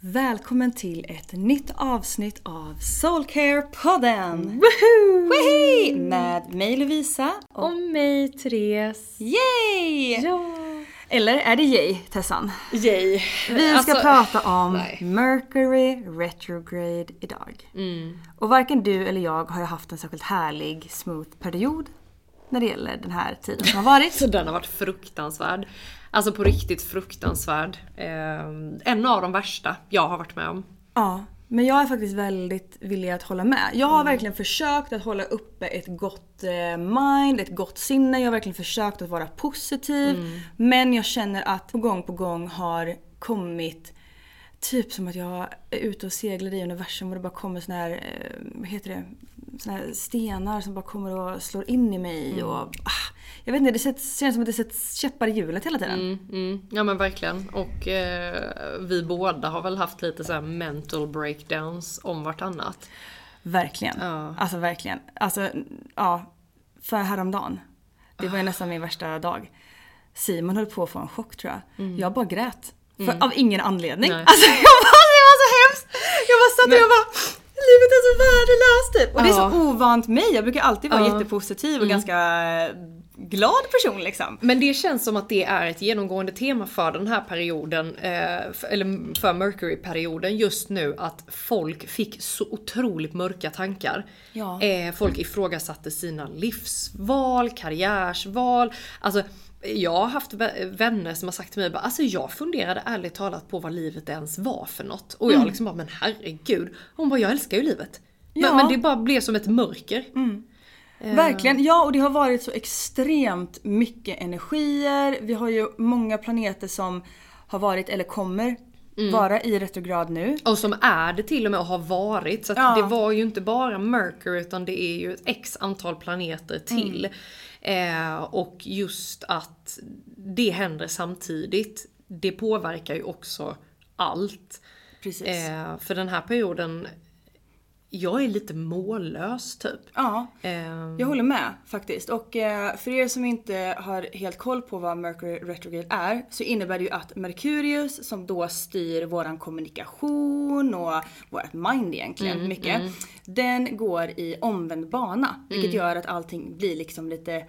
Välkommen till ett nytt avsnitt av Soulcare-podden! Woohoo! Wihey! Med mig Lovisa och... Och mig Therese. Yay! Ja. Eller är det yay, Tessan? Yay. Vi ska Alltså, prata om nej. Mercury retrograde idag. Mm. Och varken du eller jag har ju haft en särskilt härlig, smooth period när det gäller den här tiden som har varit. Så den har varit fruktansvärd. Alltså på riktigt fruktansvärd. Eh, en av de värsta jag har varit med om. Ja, men jag är faktiskt väldigt villig att hålla med. Jag har verkligen försökt att hålla uppe ett gott eh, mind, ett gott sinne. Jag har verkligen försökt att vara positiv. Men jag känner att på gång på gång har kommit Typ som att jag är ute och seglar i universum och det bara kommer såna här, eh, vad heter det, såna här stenar som bara kommer och slår in i mig och ah, Jag vet inte, det sätts- känns som att det sätts käppar i hjulet hela tiden. Mm, mm. Ja men verkligen. Och eh, vi båda har väl haft lite så mental breakdowns om vartannat. Verkligen. Ja. Alltså verkligen. Alltså, ja. För häromdagen. Det var ju nästan min värsta dag. Simon höll på att få en chock tror jag. Jag bara grät. För, Av ingen anledning. Nej. Alltså jag bara, det var så hemskt! Jag bara satt och jag bara Livet är så värdelöst typ. Och det är så ovant mig. Jag brukar alltid vara jättepositiv och ganska glad person liksom. Men det känns som att det är ett genomgående tema för den här perioden, eh, eller för Mercury-perioden just nu, att folk fick så otroligt mörka tankar. Ja. Eh, folk ifrågasatte sina livsval, karriärsval. Alltså, jag har haft vä- vänner som har sagt till mig bara, alltså jag funderade ärligt talat på vad livet ens var för något. Och jag liksom bara, men herregud. Hon bara, jag älskar ju livet. Ja. Men, men det bara blev som ett mörker. Verkligen, ja och det har varit så extremt mycket energier. Vi har ju många planeter som har varit eller kommer vara i retrograd nu. Och som är det till och med och har varit. Så Ja. det var ju inte bara Mercury utan det är ju ett x antal planeter till. Eh, och just att det händer samtidigt, det påverkar ju också allt. Precis. Eh, för den här perioden, jag är lite mållös typ. Ja, Eh, jag håller med faktiskt. Och eh, för er som inte har helt koll på vad Mercury retrograde är så innebär det ju att Merkurius som då styr våran kommunikation och vårt mind egentligen mycket. Den går i omvänd bana vilket gör att allting blir liksom lite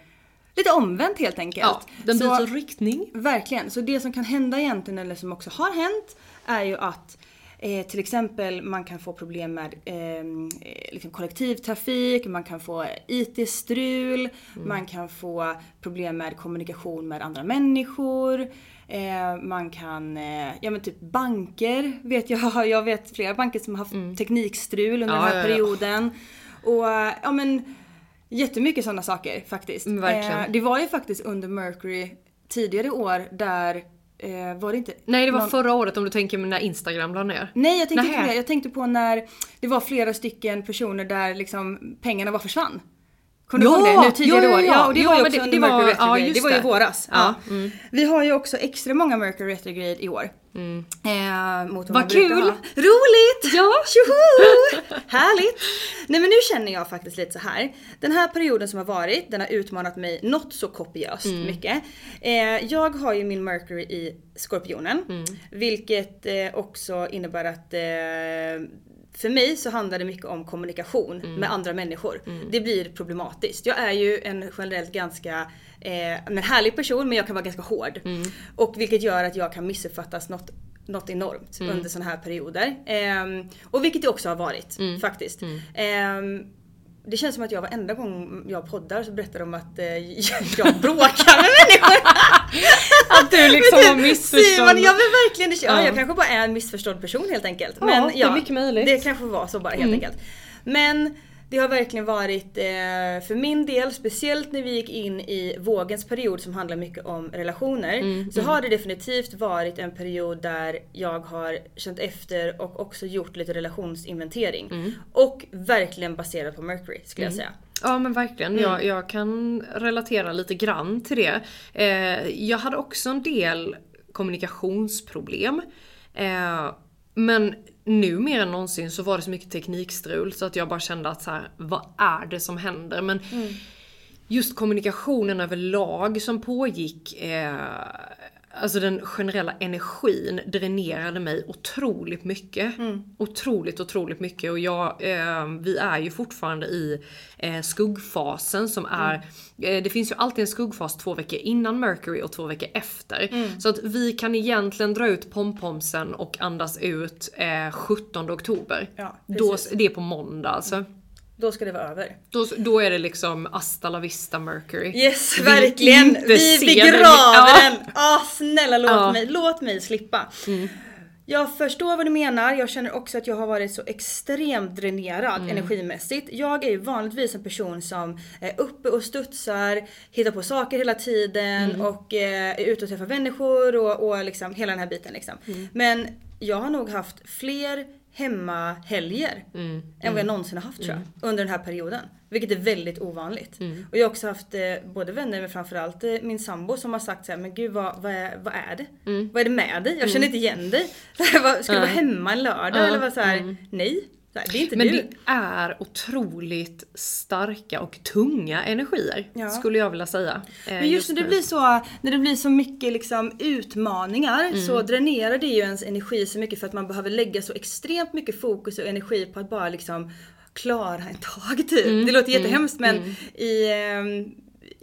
Lite omvänt helt enkelt. ja, den byter riktning. Verkligen. Så det som kan hända egentligen, eller som också har hänt, är ju att eh, till exempel man kan få problem med ehm, eh, liksom kollektivtrafik, man kan få IT-strul, man kan få problem med kommunikation med andra människor. Eh, man kan, eh, ja men typ banker vet jag, jag vet flera banker som har haft teknikstrul under Ja, den här ja, ja. perioden. Och eh, ja men jättemycket sådana saker faktiskt. Mm. Eh, det var ju faktiskt under Mercury tidigare år där eh, var det inte... Nej det var någon- förra året om du tänker när Instagram la ner. Nej jag tänkte inte på det. Jag tänkte på när det var flera stycken personer där liksom pengarna bara försvann. Kommer du Ja, ihåg det? Nu tidigare ja, ja, år. ja. Ja, och det Jo, var ju också det- under var- Mercury ja, retrograde. just det var ju det. våras. Ja, Ja. Vi har ju också extra många Mercury retrograde i år. Eh, mot Mm. Vad brukar kul! Roligt! Ja. Tjoho! Härligt! Nej men nu känner jag faktiskt lite så här. Den här perioden som har varit, den har utmanat mig något så kopiöst Mm. mycket. Eh, jag har ju min Mercury i Skorpionen. Mm. Vilket eh, också innebär att eh, för mig så handlar det mycket om kommunikation Mm. med andra människor. Det blir problematiskt. Jag är ju en generellt ganska eh, men härlig person men jag kan vara ganska hård. Mm. Och vilket gör att jag kan missuppfattas något, något enormt Mm. under sådana här perioder. Ehm, och vilket det också har varit Mm. faktiskt. Ehm, det känns som att jag varenda gång jag poddar så berättar de att eh, jag bråkar med människor. Att du liksom har Simon, missförstånd. jag vill verkligen. Ja, Ja. jag kanske bara är en missförstådd person helt enkelt. Ja, Men, det är mycket möjligt. Det kanske var så bara helt enkelt. Men det har verkligen varit, eh, för min del, speciellt när vi gick in i vågens period som handlar mycket om relationer. så har det definitivt varit en period där jag har känt efter och också gjort lite relationsinventering. Och verkligen baserat på Mercury skulle jag säga. Ja men verkligen, jag, jag kan relatera lite grann till det. Eh, jag hade också en del kommunikationsproblem. Eh, men nu mer än någonsin så var det så mycket teknikstrul så att jag bara kände att så här, vad är det som händer? Men just kommunikationen överlag som pågick, eh, alltså den generella energin dränerade mig otroligt mycket. Otroligt, otroligt mycket. Och jag, eh, vi är ju fortfarande i eh, skuggfasen som är, eh, det finns ju alltid en skuggfas två veckor innan Mercury och två veckor efter. Så att vi kan egentligen dra ut pompomsen och andas ut eh, 17 oktober. Ja, Då, det är på måndag alltså. Då ska det vara över. Då, då är det liksom hasta la vista Mercury. Yes, Vi verkligen! Vi begraver den. den! Ah, snälla låt, Ja. Mm. mig, låt mig slippa. Jag förstår vad du menar, jag känner också att jag har varit så extremt dränerad Mm. energimässigt. Jag är ju vanligtvis en person som är uppe och studsar, hittar på saker hela tiden Mm. och eh, är ute och träffar människor och, och liksom hela den här biten liksom. Mm. Men jag har nog haft fler hemmahelger Mm. än vad jag någonsin har haft tror jag. Under den här perioden. Vilket är väldigt ovanligt. Mm. Och jag har också haft eh, både vänner men framförallt eh, min sambo som har sagt så här, men gud vad, vad, är, vad är det? Mm. Vad är det med dig? Jag känner inte igen dig. Ska du vara hemma en lördag? Eller vad så här, nej. Så här, det är inte Men du. det är otroligt starka och tunga energier. Ja. Skulle jag vilja säga. eh, Men just när det blir så, när det blir så mycket liksom utmaningar så Mm. dränerar det ju ens energi så mycket för att man behöver lägga så extremt mycket fokus och energi på att bara liksom klara en tag typ. Mm. Det låter jättehemskt men i, ehm,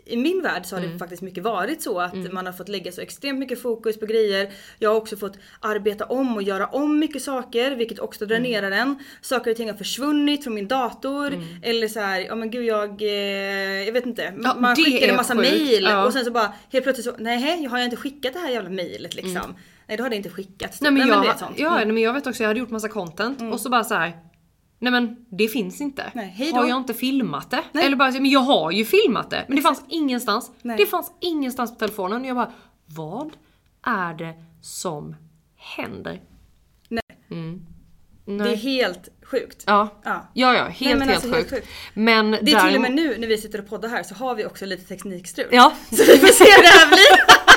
i min värld så har det Mm. faktiskt mycket varit så att man har fått lägga så extremt mycket fokus på grejer. Jag har också fått arbeta om och göra om mycket saker vilket också Mm. dränerar en. Saker och ting har försvunnit från min dator. Eller så här, ja men gud jag, eh, jag vet inte. Ja, man det skickar en massa sjukt. mail Ja. och sen så bara helt plötsligt så, nej jag har jag inte skickat det här jävla mailet liksom. Nej det har det inte skickats. Nej men, jag, det är sånt. ja, Mm. nej, men jag vet också, jag hade gjort massa content och så bara så här. Nej men det finns inte. Nej, har jag inte filmat det? Nej. Eller bara, men jag har ju filmat det. Men det fanns ingenstans. Nej. Det fanns ingenstans på telefonen. Och jag bara, vad är det som händer? Nej. Mm. Det är Nej. helt sjukt. Ja. Ja. Ja, ja, helt, Nej, men helt, alltså, helt sjukt. sjukt. Men Det är till och däremot- med nu när vi sitter och poddar här så har vi också lite teknikstrul. Ja, Så vi får se hur det här blir.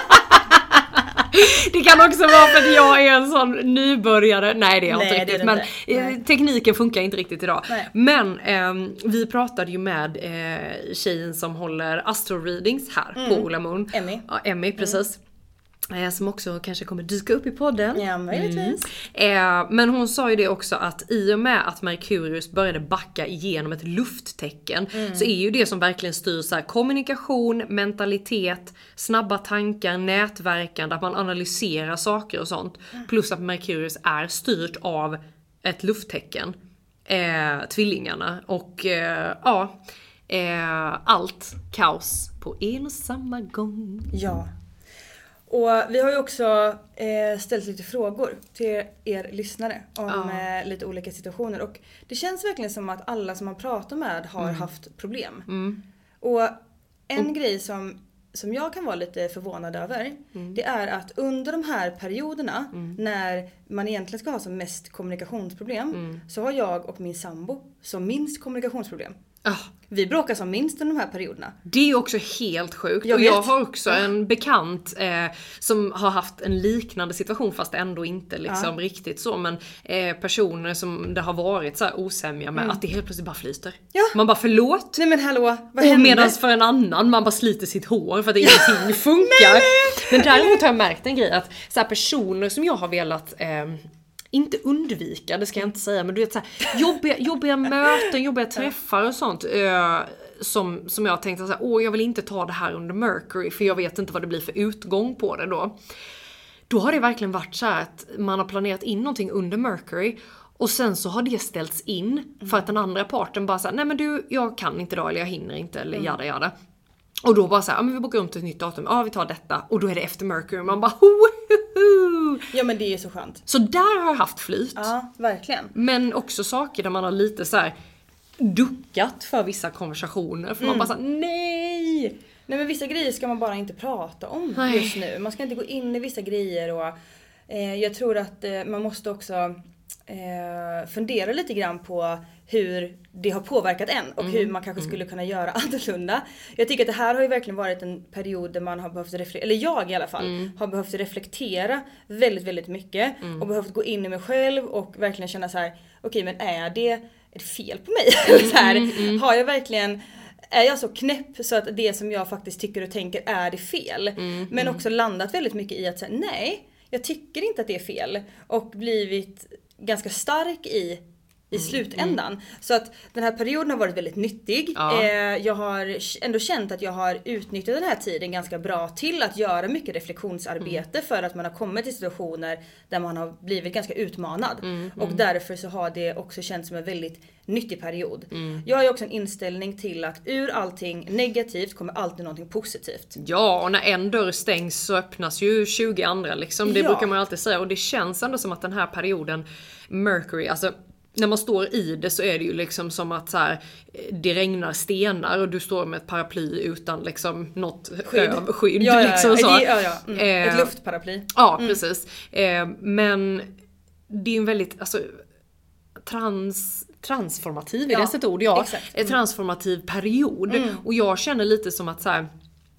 kan också vara för att jag är en sån nybörjare. Nej det är jag Nej, inte riktigt. Men inte. eh, tekniken funkar inte riktigt idag. Nej. Men ehm, vi pratade ju med eh, tjejen som håller astro readings här på Ola Moon. Emmy. Ja, Emmy precis. Eh, Som också kanske kommer dyka upp i podden. Ja möjligtvis. Eh, men hon sa ju det också att i och med att Merkurius började backa igenom ett lufttecken så är ju det som verkligen styr så här, kommunikation, mentalitet, snabba tankar, nätverkande, att man analyserar saker och sånt. Plus att Merkurius är styrt av ett lufttecken. Eh, tvillingarna och eh, ja, eh, allt kaos på en och samma gång. Ja. Och vi har ju också eh, ställt lite frågor till er lyssnare om eh, lite olika situationer. Och det känns verkligen som att alla som man pratar med har haft problem. Och en grej som, som jag kan vara lite förvånad över det är att under de här perioderna när man egentligen ska ha som mest kommunikationsproblem så har jag och min sambo som minst kommunikationsproblem. Ah, Vi bråkar som minst under de här perioderna. Det är också helt sjukt. Jag och jag har också en bekant eh, som har haft en liknande situation fast ändå inte liksom riktigt så. Men eh, personer som det har varit så här osämja med att det helt plötsligt bara flyter. Mm. Ja. Man bara förlåt. Nej men hallå, vad Och hände? medan för en annan man bara sliter sitt hår för att ingenting funkar. Men däremot har jag märkt en grej att så här personer som jag har velat eh, inte undvika, det ska jag inte säga, men du vet så här, jobbiga, jobbiga möten, jobbiga träffar och sånt. Eh, som, som jag tänkte såhär, åh jag vill inte ta det här under Mercury för jag vet inte vad det blir för utgång på det då. Då har det verkligen varit så här att man har planerat in någonting under Mercury och sen så har det ställts in för att den andra parten bara säger nej men du jag kan inte idag eller jag hinner inte eller jada jada. Och då bara såhär, ja men vi bokar om till ett nytt datum, ja vi tar detta och då är det efter Mercury man bara Ja men det är så skönt. Så där har jag haft flyt. Ja, verkligen. Men också saker där man har lite så här duckat för vissa konversationer för man bara såhär nej! Nej men vissa grejer ska man bara inte prata om Nej. just nu. Man ska inte gå in i vissa grejer och eh, jag tror att eh, man måste också eh, fundera lite grann på hur det har påverkat en och hur man kanske skulle kunna göra annorlunda. Jag tycker att det här har ju verkligen varit en period där man har behövt reflektera, eller jag i alla fall, har behövt reflektera väldigt, väldigt mycket och behövt gå in i mig själv och verkligen känna så här: okej men är det, är det fel på mig? Eller så här, Har jag verkligen är jag så knäpp så att det som jag faktiskt tycker och tänker är det fel? Men också landat väldigt mycket i att säga nej, jag tycker inte att det är fel. Och blivit ganska stark i i slutändan. Så att den här perioden har varit väldigt nyttig. Ja. Eh, jag har ändå känt att jag har utnyttjat den här tiden ganska bra till att göra mycket reflektionsarbete för att man har kommit till situationer där man har blivit ganska utmanad. Och därför så har det också känts som en väldigt nyttig period. Jag har ju också en inställning till att ur allting negativt kommer alltid någonting positivt. Ja, och när en dörr stängs så öppnas ju 20 andra liksom. Det Ja. brukar man alltid säga och det känns ändå som att den här perioden Mercury, alltså när man står i det så är det ju liksom som att så här, eh, det regnar stenar och du står med ett paraply utan liksom något Skydd. över- skydd Ja, ja, liksom ja. ja, ja. Mm. Eh, Ett luftparaply. Ja, precis. Eh, men det är en väldigt, alltså trans, transformativ, är det ens ett ord? Ja, exakt. en transformativ period. Och jag känner lite som att så här,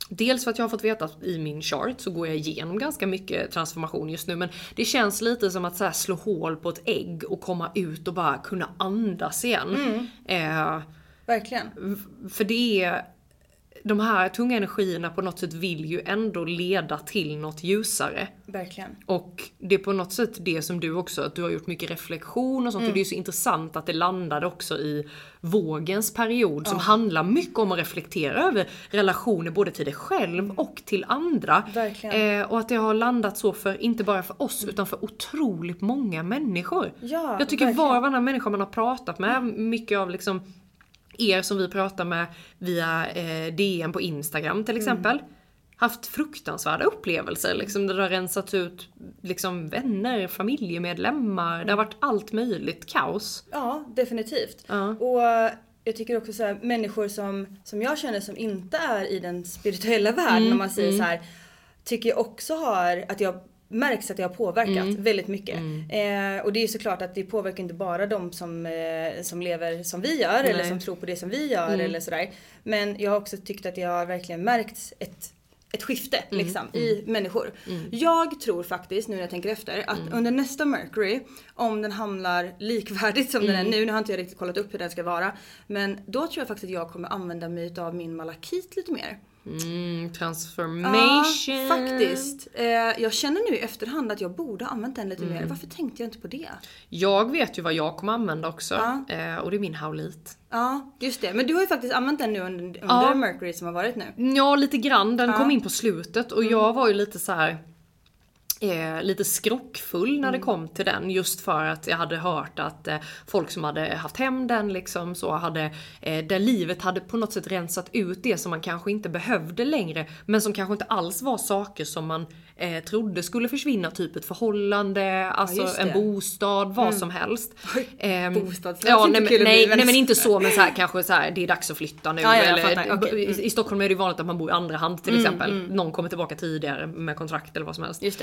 Dels för att jag har fått veta att i min chart så går jag igenom ganska mycket transformation just nu men det känns lite som att så slå hål på ett ägg och komma ut och bara kunna andas igen. Eh, Verkligen. för det är de här tunga energierna på något sätt vill ju ändå leda till något ljusare. Verkligen. Och det är på något sätt det som du också, att du har gjort mycket reflektion och sånt. Och det är så intressant att det landade också i vågens period som handlar mycket om att reflektera över relationer både till dig själv och till andra. Verkligen. Eh, och att det har landat så för, inte bara för oss, utan för otroligt många människor. Ja, Jag tycker verkligen. var och varannan människa man har pratat med, mycket av liksom er som vi pratar med via eh, DM på Instagram till exempel. Haft fruktansvärda upplevelser liksom där det har rensats ut liksom vänner, familjemedlemmar. Det har varit allt möjligt kaos. Ja, definitivt. Ja. Och jag tycker också så här, människor som, som jag känner som inte är i den spirituella världen Mm, om man säger så här, tycker jag också har, att jag märks att jag har påverkat Mm. väldigt mycket. Eh, och det är såklart att det påverkar inte bara de som, eh, som lever som vi gör eller Nej. Mm. som tror på det som vi gör eller sådär. Men jag har också tyckt att det har verkligen märkts ett ett skifte Mm. liksom, i människor. Jag tror faktiskt, nu när jag tänker efter, att Mm. under nästa Mercury, om den hamnar likvärdigt som den är nu, nu har inte jag riktigt kollat upp hur den ska vara. Men då tror jag faktiskt att jag kommer använda mig av min malakit lite mer. Mm, transformation. Ja, faktiskt. Eh, jag känner nu i efterhand att jag borde ha använt den lite mer. Mm. Varför tänkte jag inte på det? Jag vet ju vad jag kommer använda också. Ja. Eh, och det är min haulit. Ja, just det. Men du har ju faktiskt använt den nu under, under Ja. Mercury som har varit nu. Ja, lite grann. Den kom in på slutet och jag var ju lite så här. Eh, lite skrockfull när det kom till den just för att jag hade hört att eh, folk som hade haft hem den liksom så hade, eh, där livet hade på något sätt rensat ut det som man kanske inte behövde längre men som kanske inte alls var saker som man eh, trodde skulle försvinna, typ ett förhållande, alltså just en. Mm. bostad, vad som helst. Ehm, bostad, ja, nej, nej, men- nej men inte så men så här, kanske så här, det är dags att flytta nu. Ja, ja, eller, fattar. Okej, i, I Stockholm är det ju vanligt att man bor i andra hand Mm, till exempel. Någon kommer tillbaka tidigare med kontrakt eller vad som helst. Just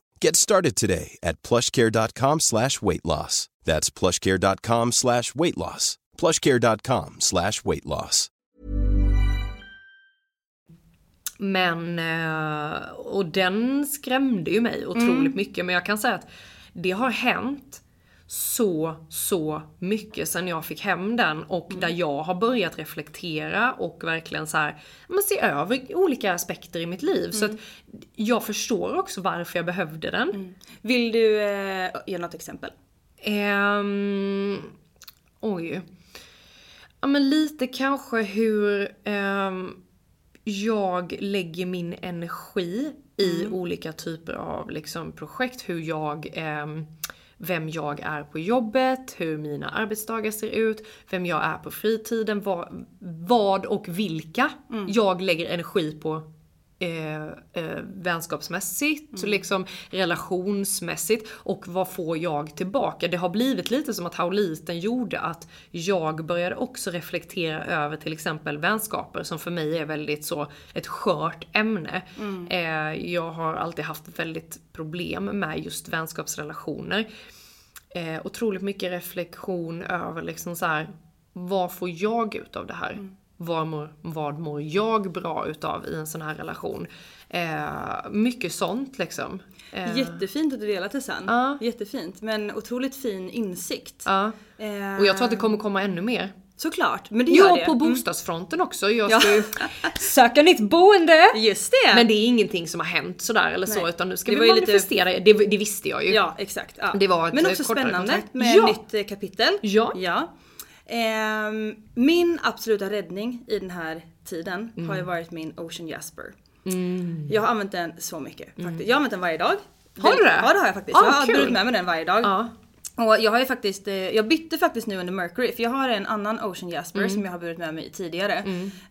Get started today at plushcare.com slash weight loss. That's plushcare.com slash weight loss. plushcare.com slash weight loss. Men, eh, och den skrämde ju mig otroligt mycket. Men jag kan säga att det har hänt så, så mycket sen jag fick hem den och där jag har börjat reflektera och verkligen så här, men se över olika aspekter i mitt liv. Så att jag förstår också varför jag behövde den. Vill du eh, ge något exempel? Ehm, oj. Ja men lite kanske hur ehm, jag lägger min energi i olika typer av liksom, projekt. Hur jag, ehm, vem jag är på jobbet, hur mina arbetsdagar ser ut, vem jag är på fritiden, vad, vad och vilka jag lägger energi på eh, eh, vänskapsmässigt, så liksom relationsmässigt och vad får jag tillbaka? Det har blivit lite som att Hauliten gjorde att jag började också reflektera över till exempel vänskaper som för mig är väldigt så ett skört ämne. Eh, jag har alltid haft väldigt problem med just vänskapsrelationer. Eh, otroligt mycket reflektion över liksom så här, vad får jag ut av det här? Vad, mår, vad mår jag bra utav i en sån här relation? Eh, mycket sånt liksom. Eh, Jättefint att du delar sen. Ja. Jättefint. Men otroligt fin insikt. ja. Eh, Och jag tror att det kommer komma ännu mer. Såklart, men det gör Ja, det. på Mm. bostadsfronten också. Jag Ja. ska ju söka nytt boende. Just det! Men det är ingenting som har hänt sådär eller så Nej. utan nu ska Det vi ju lite- manifestera. Det, det visste jag ju. Ja, exakt. Ja. Det var ett, Men också spännande kontrakt. med Ja. nytt eh, kapitel. Ja. ja. Ehm, min absoluta räddning i den här tiden Mm. har ju varit min Ocean Jasper. Jag har använt den så mycket faktiskt. Jag har använt den varje dag. Har du det? Ja det har jag faktiskt. Ah, jag har kul. burit med mig den varje dag. Ja. Och jag har ju faktiskt, eh, jag bytte faktiskt nu under Mercury för jag har en annan Ocean Jasper Mm. som jag har burit med mig tidigare.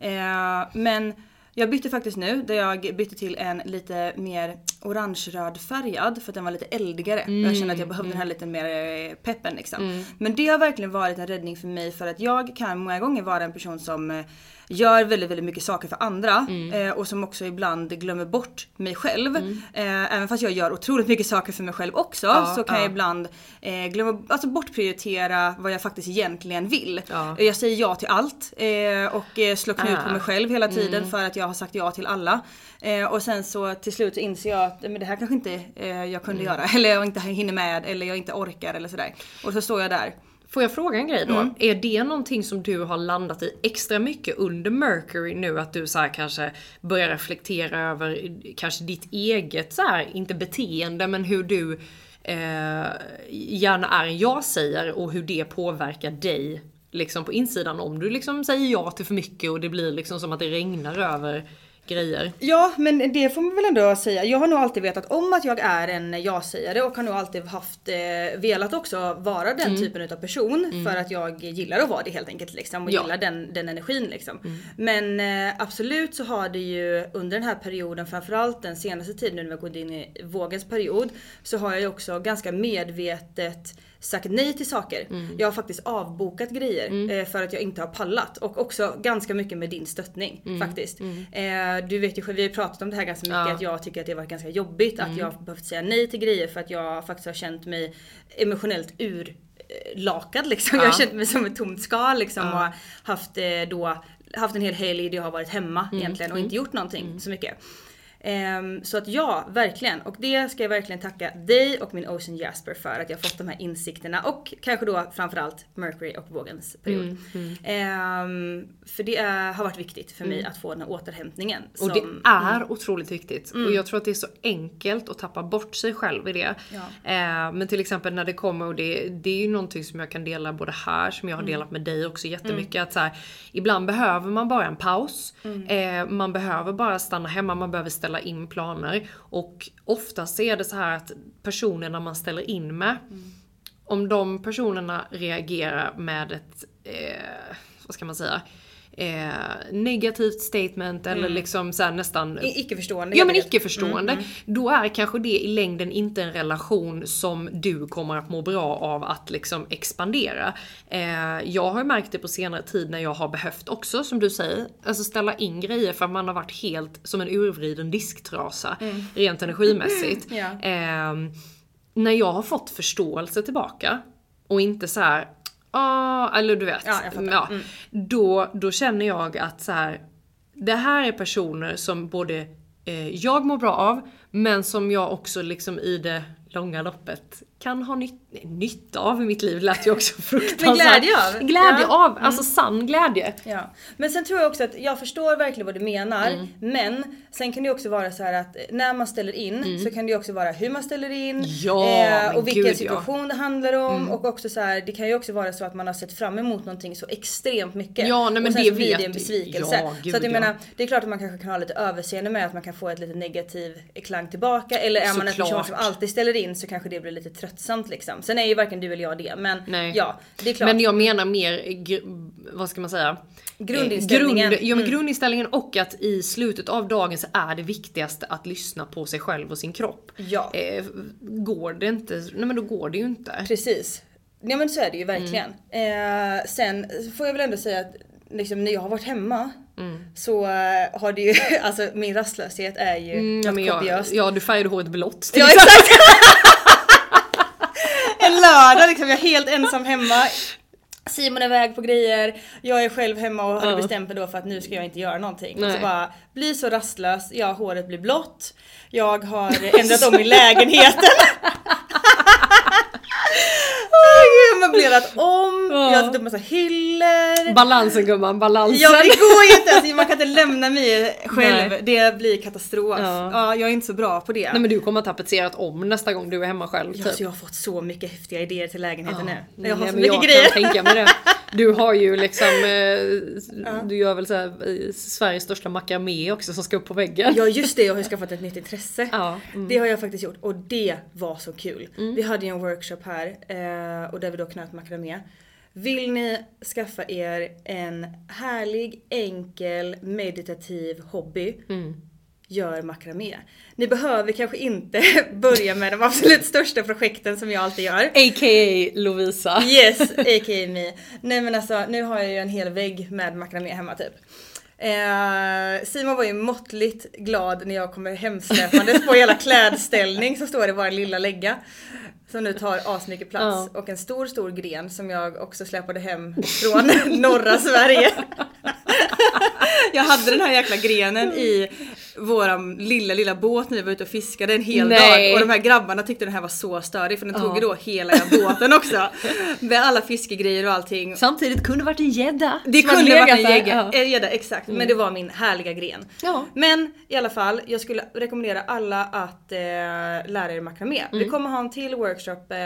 Eh, men jag bytte faktiskt nu där jag bytte till en lite mer orange-röd färgad för att den var lite eldigare. Mm. Jag kände att jag behövde den här lite mer eh, peppen liksom. Men det har verkligen varit en räddning för mig för att jag kan många gånger vara en person som eh, gör väldigt, väldigt mycket saker för andra Mm. eh, och som också ibland glömmer bort mig själv. Eh, även fast jag gör otroligt mycket saker för mig själv också Ja, så kan ja. jag ibland eh, glömma, alltså bortprioritera vad jag faktiskt egentligen vill. Ja. Jag säger ja till allt eh, och eh, slår knut på Ah. mig själv hela tiden Mm. för att jag har sagt ja till alla. Eh, och sen så till slut så inser jag att men det här kanske inte jag kunde Mm. göra eller jag inte hinner med eller jag inte orkar eller sådär. Och så står jag där. Får jag fråga en grej då? Mm. Är det någonting som du har landat i extra mycket under Mercury nu? Att du så kanske börjar reflektera över kanske ditt eget så här, inte beteende men hur du eh, gärna är en ja-sägare och hur det påverkar dig liksom på insidan. Om du liksom säger ja till för mycket och det blir liksom som att det regnar över grejer. Ja, men det får man väl ändå säga. Jag har nog alltid vetat om att jag är en ja-sägare och har nog alltid haft, eh, velat också vara den typen utav person för att jag gillar att vara det helt enkelt liksom och Ja. gillar den, den energin liksom. Men eh, absolut så har det ju under den här perioden, framförallt den senaste tiden nu när vi har gått in i vågens period, så har jag ju också ganska medvetet sagt nej till saker. Jag har faktiskt avbokat grejer eh, för att jag inte har pallat. Och också ganska mycket med din stöttning faktiskt. Eh, du vet ju själv, vi har pratat om det här ganska mycket Ja. att jag tycker att det har varit ganska jobbigt att jag har behövt säga nej till grejer för att jag faktiskt har känt mig emotionellt ur eh, lakad liksom. Jag har känt mig som ett tomt skal liksom och haft eh, då haft en hel helg där jag har varit hemma egentligen och inte gjort någonting så mycket. Ehm, så att ja, verkligen. Och det ska jag verkligen tacka dig och min Ocean Jasper för att jag fått de här insikterna och kanske då framförallt Mercury och vågens period. Ehm, för det har varit viktigt för mig att få den här återhämtningen. Och som- det är otroligt viktigt. Och jag tror att det är så enkelt att tappa bort sig själv i det. Eh, men till exempel när det kommer, och det, det är ju någonting som jag kan dela både här, som jag har delat med dig också jättemycket. Att så här, ibland behöver man bara en paus. Man behöver bara stanna hemma, man behöver ställa in planer. Och oftast är det så här att personerna man ställer in med, om de personerna reagerar med ett, eh, vad ska man säga, eh, negativt statement eller liksom så nästan I- Icke-förstående. Ja helt men enkelt. icke-förstående. Då är kanske det i längden inte en relation som du kommer att må bra av att liksom expandera. Eh, jag har märkt det på senare tid när jag har behövt också, som du säger, alltså ställa in grejer för att man har varit helt som en urvriden disktrasa rent energimässigt. Ja. Ehm, när jag har fått förståelse tillbaka och inte så här. Ah, eller du vet. Ja, jag fattar. Mm. då, då känner jag att så här. Det här är personer som både eh, jag mår bra av, men som jag också liksom i det långa loppet kan ha nytt, nej, nytta av i mitt liv. lät ju också fruktansvärt. glädje av. Glädje Ja. av, alltså sann glädje. Ja. Men sen tror jag också att jag förstår verkligen vad du menar. Mm. Men sen kan det också vara så här att när man ställer in så kan det också vara hur man ställer in. Mm. Ja, men och vilken gud, ja. Mm. situation det handlar om. Och också så här, det kan ju också vara så att man har sett fram emot någonting så extremt mycket. Ja, nej, men och sen det så blir det en besvikelse. Ja, gud, så att jag ja. menar, det är klart att man kanske kan ha lite överseende med att man kan få ett lite negativ klang tillbaka. Eller är man en person Såklart. som alltid ställer in så kanske det blir lite tröttsamt liksom. Sen är ju varken du eller jag det. Men Nej. ja, det är klart. Men jag menar mer, vad ska man säga? Grundinställningen. Eh, Grund, ja men Mm. grundinställningen och att i slutet av dagen så är det viktigaste att lyssna på sig själv och sin kropp. Ja. Eh, går det inte, nej men då går det ju inte. Precis. Ja men så är det ju verkligen. Mm. Eh, sen får jag väl ändå säga att liksom, när jag har varit hemma Mm. så eh, har det ju, alltså min rastlöshet är ju Mm, ja, men jag, ja du färgade håret blått Ja exakt! en lördag liksom, jag är helt ensam hemma. Simon är iväg på grejer, jag är själv hemma och hade Ja. bestämt mig då för att nu ska jag inte göra någonting. Och Nej. så bara, bli så rastlös, ja håret blir blått, jag har ändrat om i lägenheten. Åh gud, möblerat om, Ja. jag har satt upp massa hyllor. Balansen gumman, balansen. Ja det går ju inte, alltså, man kan inte lämna mig själv. Nej. Det blir katastrof. Ja. Ja. jag är inte så bra på det. Nej men du kommer ha tapetserat om nästa gång du är hemma själv. Ja, typ. så jag har fått så mycket häftiga idéer till lägenheten Ja, nu. Jag har nej, så mycket jag grejer. kan tänka mig det. Du har ju liksom, eh, du gör väl så här, eh, Sveriges största makramé också som ska upp på väggen. Ja just det, jag har ju skaffat ett nytt intresse. Ja, mm. Det har jag faktiskt gjort och det var så kul. Vi hade ju en workshop här eh, och där vi då knöt makramé. Vill ni skaffa er en härlig, enkel, meditativ hobby Mm. Gör makramé. Ni behöver kanske inte börja med de absolut största projekten som jag alltid gör. A.k.a. Lovisa. Yes, a.k.a. me. Nej men alltså nu har jag ju en hel vägg med makramé hemma typ. Eh, Simon var ju måttligt glad när jag kommer hemsläpandes på hela klädställning så står det bara en lilla lägga. Som nu tar asmycket plats och en stor stor gren som jag också släpade hem från norra Sverige. jag hade den här jäkla grenen i våran lilla lilla båt när vi var ute och fiskade en hel Nej. dag och de här grabbarna tyckte den här var så störig för den tog ju då hela båten också. Med alla fiskegrejer och allting. Samtidigt kunde varit en gädda. Det kunde varit en gädda, Ja. Mm. gädda exakt, men det var min härliga gren. Ja. Men i alla fall, jag skulle rekommendera alla att eh, lära er makramé. Vi Mm. kommer ha en till workshop eh,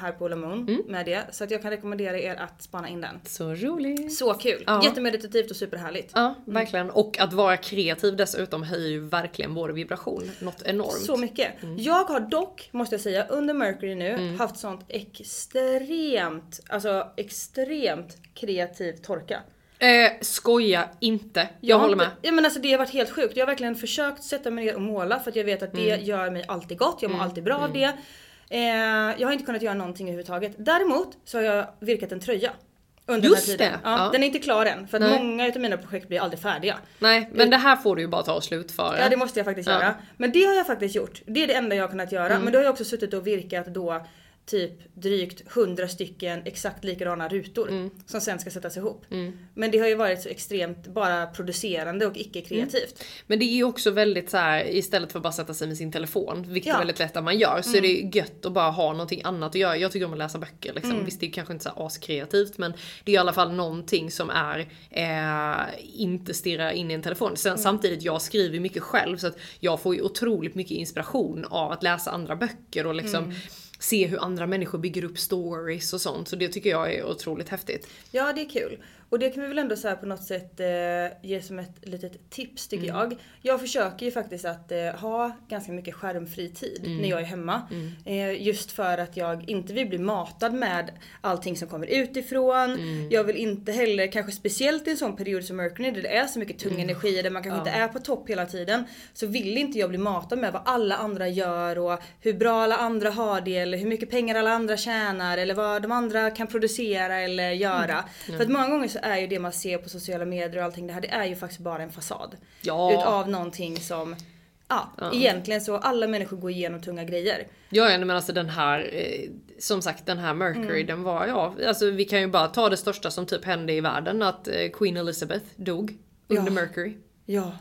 här på Ola Moon med det. Så att jag kan rekommendera er att spana in den. Så roligt. Så kul! Ja. Jättemeditativt och superhärligt. Ja, verkligen. Och att vara kreativ dessutom höjer ju verkligen vår vibration något enormt. Så mycket. Mm. Jag har dock, måste jag säga, under Mercury nu haft sånt extremt, alltså extremt kreativ torka. Eh, skoja inte. Jag, har håller inte- med. Ja, men alltså det har varit helt sjukt. Jag har verkligen försökt sätta mig ner och måla för att jag vet att det Mm. gör mig alltid gott. Jag mår alltid bra av det. Eh, jag har inte kunnat göra någonting överhuvudtaget. Däremot så har jag virkat en tröja. Under Just den här tiden. det, Ja, ja. Den är inte klar än för att Nej. många utav mina projekt blir aldrig färdiga. Nej, men det här får du ju bara ta och slutföra. Ja det måste jag faktiskt Ja. göra. Men det har jag faktiskt gjort. Det är det enda jag har kunnat göra. Mm. Men då har jag också suttit och virkat då typ drygt 100 stycken exakt likadana rutor Mm. som sen ska sättas ihop. Men det har ju varit så extremt bara producerande och icke kreativt. Men det är ju också väldigt så här istället för att bara sätta sig med sin telefon, vilket Ja. Mm. är väldigt lätt att man gör, så är det ju gött att bara ha någonting annat att göra. Jag tycker om att läsa böcker liksom. Mm. Visst det är kanske inte så här askreativt men det är i alla fall någonting som är eh, inte stirra in i en telefon. Sen Mm. samtidigt, jag skriver mycket själv så att jag får ju otroligt mycket inspiration av att läsa andra böcker och liksom Mm se hur andra människor bygger upp stories och sånt. Så det tycker jag är otroligt häftigt. Ja det är kul. Och det kan vi väl ändå så på något sätt eh, ge som ett litet tips tycker Mm. jag. Jag försöker ju faktiskt att eh, ha ganska mycket skärmfri tid Mm. när jag är hemma. Eh, just för att jag inte vill bli matad med allting som kommer utifrån. Mm. Jag vill inte heller, kanske speciellt i en sån period som Mercury där det är så mycket Mm. tung energi där man kanske inte är på topp hela tiden. Så vill inte jag bli matad med vad alla andra gör och hur bra alla andra har det eller hur mycket pengar alla andra tjänar eller vad de andra kan producera eller göra. Mm. För att många gånger så är ju det man ser på sociala medier och allting det här det är ju faktiskt bara en fasad. Ja. Utav någonting som Ja, egentligen så alla människor går igenom tunga grejer. Ja, ja, men alltså den här, eh, som sagt den här Mercury, Mm. den var, ja, alltså vi kan ju bara ta det största som typ hände i världen, att eh, Queen Elizabeth dog under Ja. Mercury. Ja,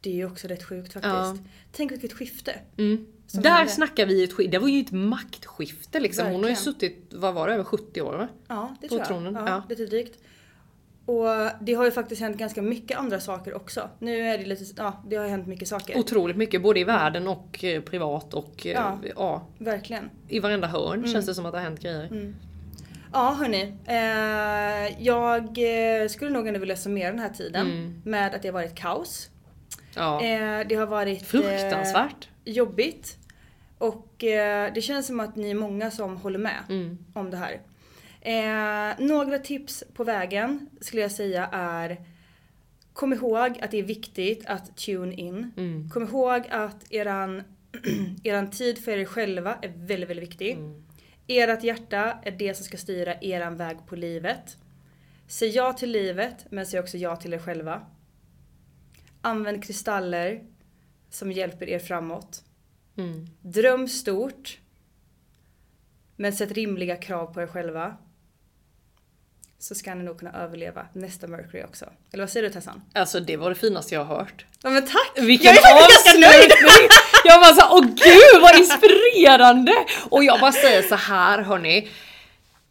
det är ju också rätt sjukt faktiskt. Ja. Tänk vilket skifte. Som Där hände. snackar vi ett skifte, det var ju ett maktskifte liksom. Hon har ju Verkligen. suttit, vad var det, över 70 år va? Ja, det på tror jag. tronen, Ja, ja. Lite drygt. Och det har ju faktiskt hänt ganska mycket andra saker också. Nu är det lite, ja det har hänt mycket saker. Otroligt mycket, både i världen och eh, privat och eh, Ja. ja. Verkligen. i varenda hörn Mm. känns det som att det har hänt grejer. Ja hörni, eh, jag eh, skulle nog ändå vilja summera den här tiden Mm. med att det har varit kaos. Ja. Eh, det har varit Fruktansvärt. Eh, jobbigt. Och det känns som att ni är många som håller med Mm. om det här. Eh, några tips på vägen skulle jag säga är Kom ihåg att det är viktigt att tune in. Mm. Kom ihåg att eran, eran tid för er själva är väldigt, väldigt viktig. Mm. Ert hjärta är det som ska styra eran väg på livet. Säg ja till livet men säg också ja till er själva. Använd kristaller som hjälper er framåt. Mm. Dröm stort. Men sätt rimliga krav på er själva. Så ska ni nog kunna överleva nästa Mercury också. Eller vad säger du Tessan? Alltså det var det finaste jag har hört. Ja men tack! Vilken jag är ganska nöjd! avslutning! Jag bara så, åh gud vad inspirerande! Och jag bara säger så här hörni.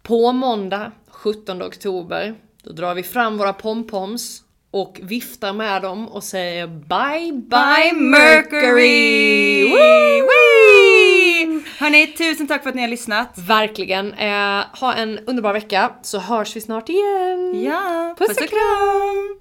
På måndag 17 oktober, då drar vi fram våra pompoms och viftar med dem och säger bye bye Mercury! Woo! Woo! Hörni, tusen tack för att ni har lyssnat. Verkligen. Eh, ha en underbar vecka så hörs vi snart igen. Ja, Puss och kram!